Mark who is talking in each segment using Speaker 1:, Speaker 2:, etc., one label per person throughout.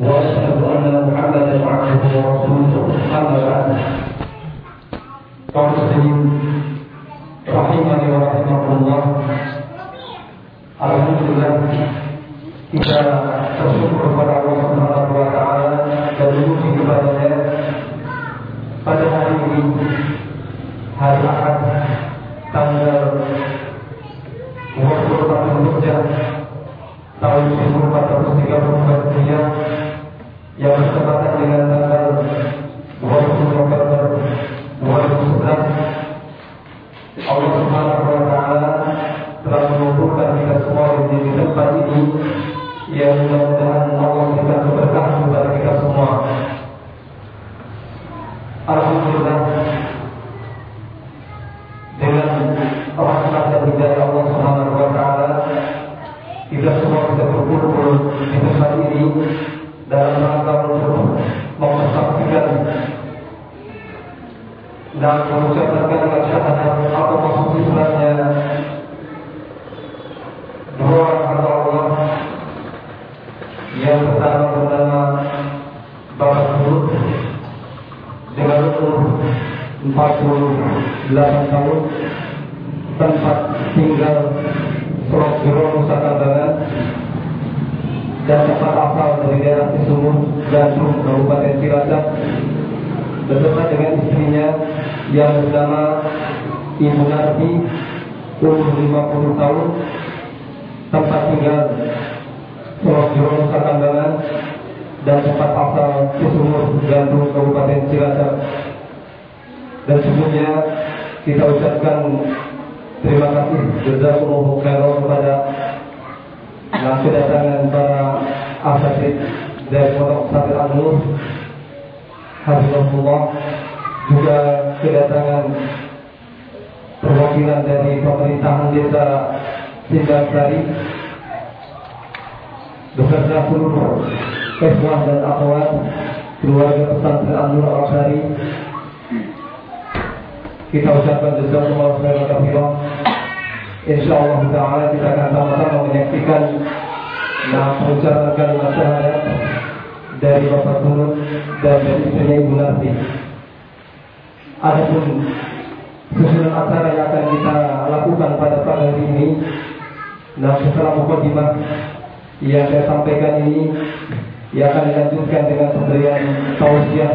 Speaker 1: واشهد ان محمدا عبده ورسوله اما بعد kaum muslimin rahimani wa rahimakumullah Alhamdulillah kita bersyukur kepada Allah Subhanahu mengucapkan syahadat. Atau maksud Islamnya? Dua orang hamba Allah yang pertama bernama Bapak Guru dengan umur 48 tahun tempat tinggal Jero Nusa Kambangan dan tempat asal dari daerah Cisumur, Bandung, Kabupaten Cilacap bersama dengan istrinya yang bernama Ibu Narti umur 50 tahun tempat tinggal Jero Nusa Kambangan dan tempat asal Cisumur, Bandung, Kabupaten Cilacap. Dan sebelumnya kita ucapkan terima kasih. Jazakumullah khairan kepada yang kedatangan para asatid dari Pondok Pesantren An-Nur Hafizahullah juga kedatangan perwakilan dari pemerintahan desa Sindasari beserta seluruh ikhwan dan akhwat keluarga pesantren An-Nur Al-Asari kita ucapkan jazakumullah khairan katsiran Insyaallah taala kita akan sama-sama menyaksikan nah pengucapan kalimat syahadat dari Bapak Guru dan dari istrinya Ibu Narti. Adapun susunan acara yang akan kita lakukan pada pagi hari ini, nah setelah mukadimah yang saya sampaikan ini, yang akan dilanjutkan dengan pemberian tausiah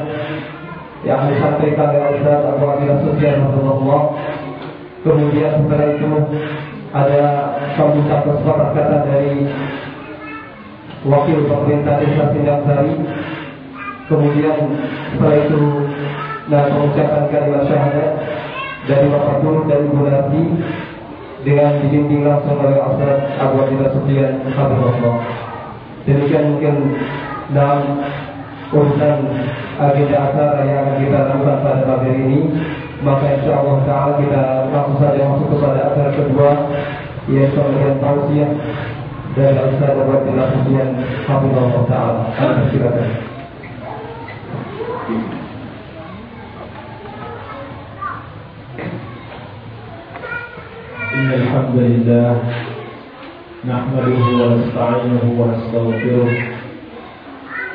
Speaker 1: yang disampaikan oleh Ustaz Abu Abdillah Sufyan Rasulullah Kemudian setelah itu ada sambutan kesepakatan kata dari wakil pemerintah desa Sindang. Kemudian setelah itu dan mengucapkan kalimat syahadat dari Bapak Guru dan Ibu Narti dengan dibimbing langsung oleh Ustaz Abu Abdillah Sufyan Habibullah. Demikian mungkin dalam urusan agenda acara yang akan kita lakukan pada pagi ini maka insya Allah Taala kita langsung saja masuk kepada acara kedua yaitu pemberian tausiah dari Ustaz Abu Abdillah Sufyan Habibullah Taala. Silakan.
Speaker 2: إن الحمد لله نحمده ونستعينه ونستغفره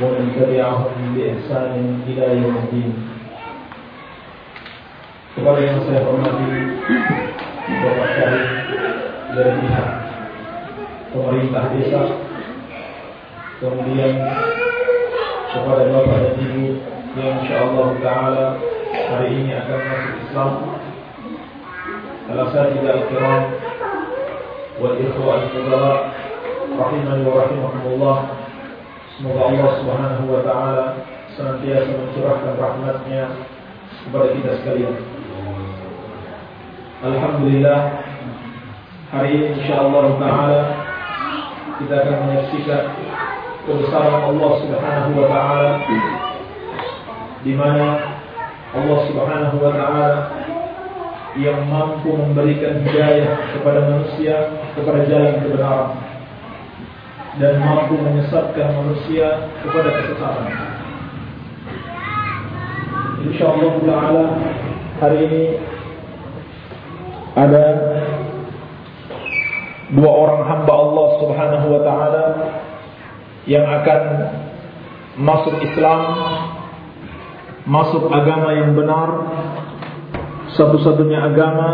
Speaker 2: ومن تبعهم بإحسان إلى يوم الدين kepada yang saya hormati Bapak Syarif dari pihak pemerintah desa kemudian kepada Bapak dan Ibu yang insya Allah Ta'ala hari ini akan masuk Islam Al-Asatid al-Kiram wal ikhwan al-fudala rahimani wa rahimakumullah semoga Allah Subhanahu wa taala senantiasa mencurahkan rahmatnya kepada kita sekalian. Alhamdulillah hari ini insyaallah taala kita akan menyaksikan kebesaran Allah Subhanahu wa taala di mana Allah Subhanahu wa taala yang mampu memberikan hidayah kepada manusia kepada jalan kebenaran dan mampu menyesatkan manusia kepada kesesatan. Insyaallah taala hari ini ada dua orang hamba Allah Subhanahu wa taala yang akan masuk Islam, masuk agama yang benar, satu-satunya agama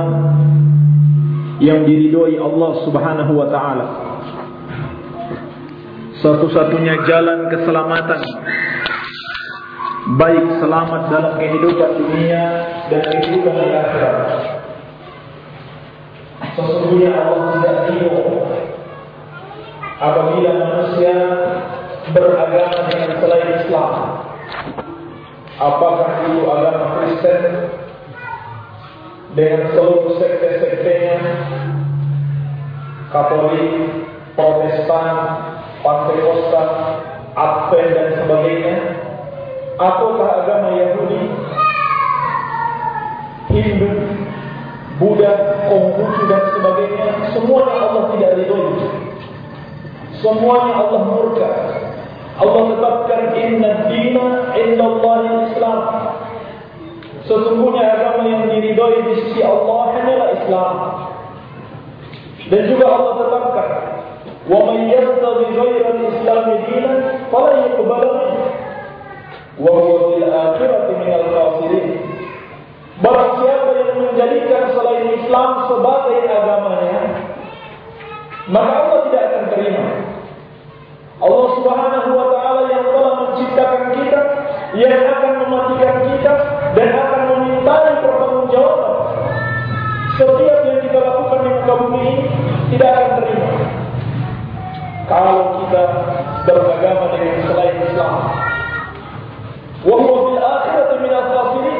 Speaker 2: yang diridhoi Allah Subhanahu wa taala. Satu-satunya jalan keselamatan baik selamat dalam kehidupan dunia dan kehidupan akhirat. Sesungguhnya Allah tidak ridho apabila manusia beragama dengan selain Islam. Apakah itu agama Kristen dengan seluruh sekte-sektenya, Katolik, Protestan, Pantekosta, Advent dan sebagainya, ataukah agama Yahudi, Hindu, Buddha, Konghucu dan sebagainya, semuanya Allah tidak ridhoi. Semuanya Allah murka. Allah tetapkan inna dina inna Allah Islam. Sesungguhnya agama yang diridhoi di sisi Allah hanyalah Islam. Dan juga Allah tetapkan ghayra al-islam dinan fala yuqbal minhu wa huwa fil akhirati minal khasirin. Barang siapa yang menjadikan selain Islam sebagai agamanya, maka Allah tidak akan terima. Allah Subhanahu wa taala yang telah menciptakan kita, yang akan mematikan kita dan akan pertanggungjawaban. Setiap yang kita lakukan di muka bumi ini tidak akan terima. Kalau kita beragama dengan selain Islam. Wa huwa fil akhirati minal khasirin.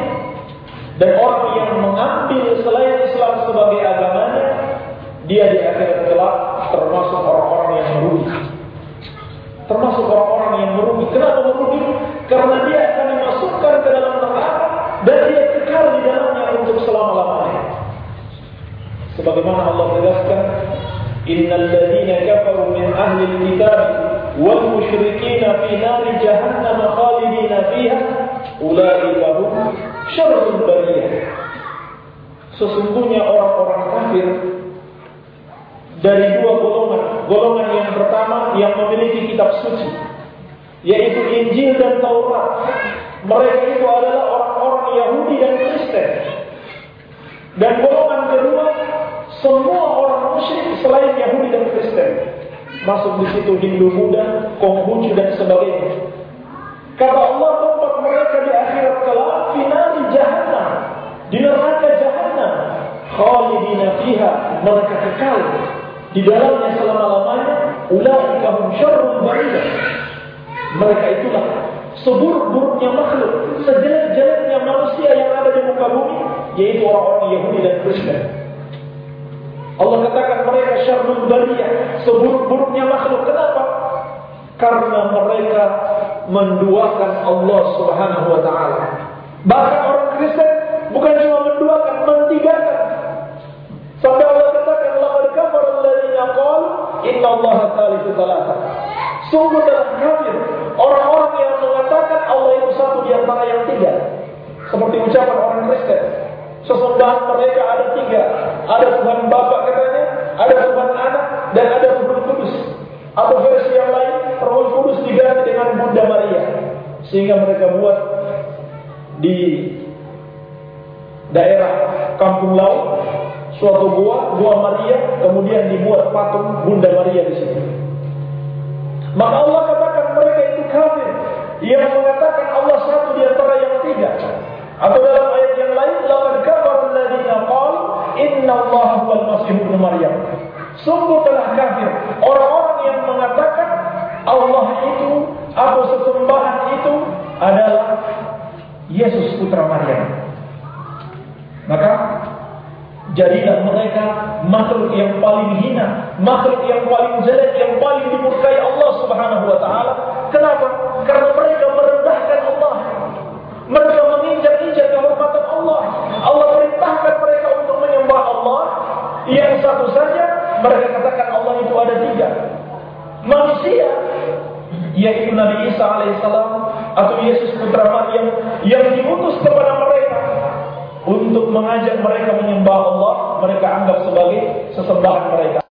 Speaker 2: Dan orang yang mengambil selain Islam sebagai agamanya, dia di akhirat kelak termasuk orang-orang yang merugi. Termasuk orang-orang yang merugi. Kenapa merugi? Karena dia akan dimasukkan ke dalam neraka dan dia kekal di dalamnya untuk selama-lamanya. Sebagaimana Allah tegaskan, Innal ladzina kafaru wal musyrikin fi nari jahannam khalidina fiha ulaika hum syarrul bariyah. Sesungguhnya orang-orang kafir dari dua golongan. Golongan yang pertama yang memiliki kitab suci, yaitu Injil dan Taurat. Mereka itu adalah orang-orang Yahudi dan Kristen. Dan golongan kedua, semua orang musyrik selain Yahudi dan Kristen. Masuk di situ Hindu, Buddha, Konghucu dan sebagainya. Kata Allah tempat mereka di akhirat kelak finali jahannam, di neraka jahannam. Khalidina fiha, mereka kekal di dalamnya selama-lamanya ulaika hum syarrul bariyah mereka itulah seburuk-buruknya makhluk sejelek-jeleknya manusia yang ada di muka bumi yaitu orang-orang Yahudi dan Kristen Allah katakan mereka syarrul bariyah seburuk-buruknya makhluk kenapa karena mereka menduakan Allah Subhanahu wa taala bahkan orang Kristen bukan cuma menduakan mentigakan sampai Allah katakan laqad kafara alladziina qalu inna allaha thalithu thalatha. Sungguh dalam kafir orang-orang yang mengatakan Allah itu satu di antara yang tiga. Seperti ucapan orang Kristen. Sesembahan mereka ada tiga. Ada Tuhan Bapa katanya, ada Tuhan Anak, dan ada Tuhan Kudus. Atau versi yang lain, Roh Kudus diganti dengan Bunda Maria. Sehingga mereka buat di daerah Kampung Laut suatu gua, gua Maria, kemudian dibuat patung Bunda Maria di situ. Maka Allah katakan mereka itu kafir yang mengatakan Allah satu di antara yang tiga. Atau dalam ayat yang lain, laqad kafara alladziina qalu inna Allah huwal masih ibnu Maryam. Sungguh telah kafir orang-orang yang mengatakan Allah itu atau sesembahan itu adalah Yesus putra Maryam. Maka jadilah mereka makhluk yang paling hina, makhluk yang paling jelek, yang paling dimurkai Allah Subhanahu wa taala. Kenapa? Karena mereka merendahkan Allah. Mereka satu saja mereka katakan Allah itu ada tiga. Manusia yaitu Nabi Isa alaihissalam atau Yesus putra Maryam yang diutus kepada mereka untuk mengajak mereka menyembah Allah, mereka anggap sebagai sesembahan mereka.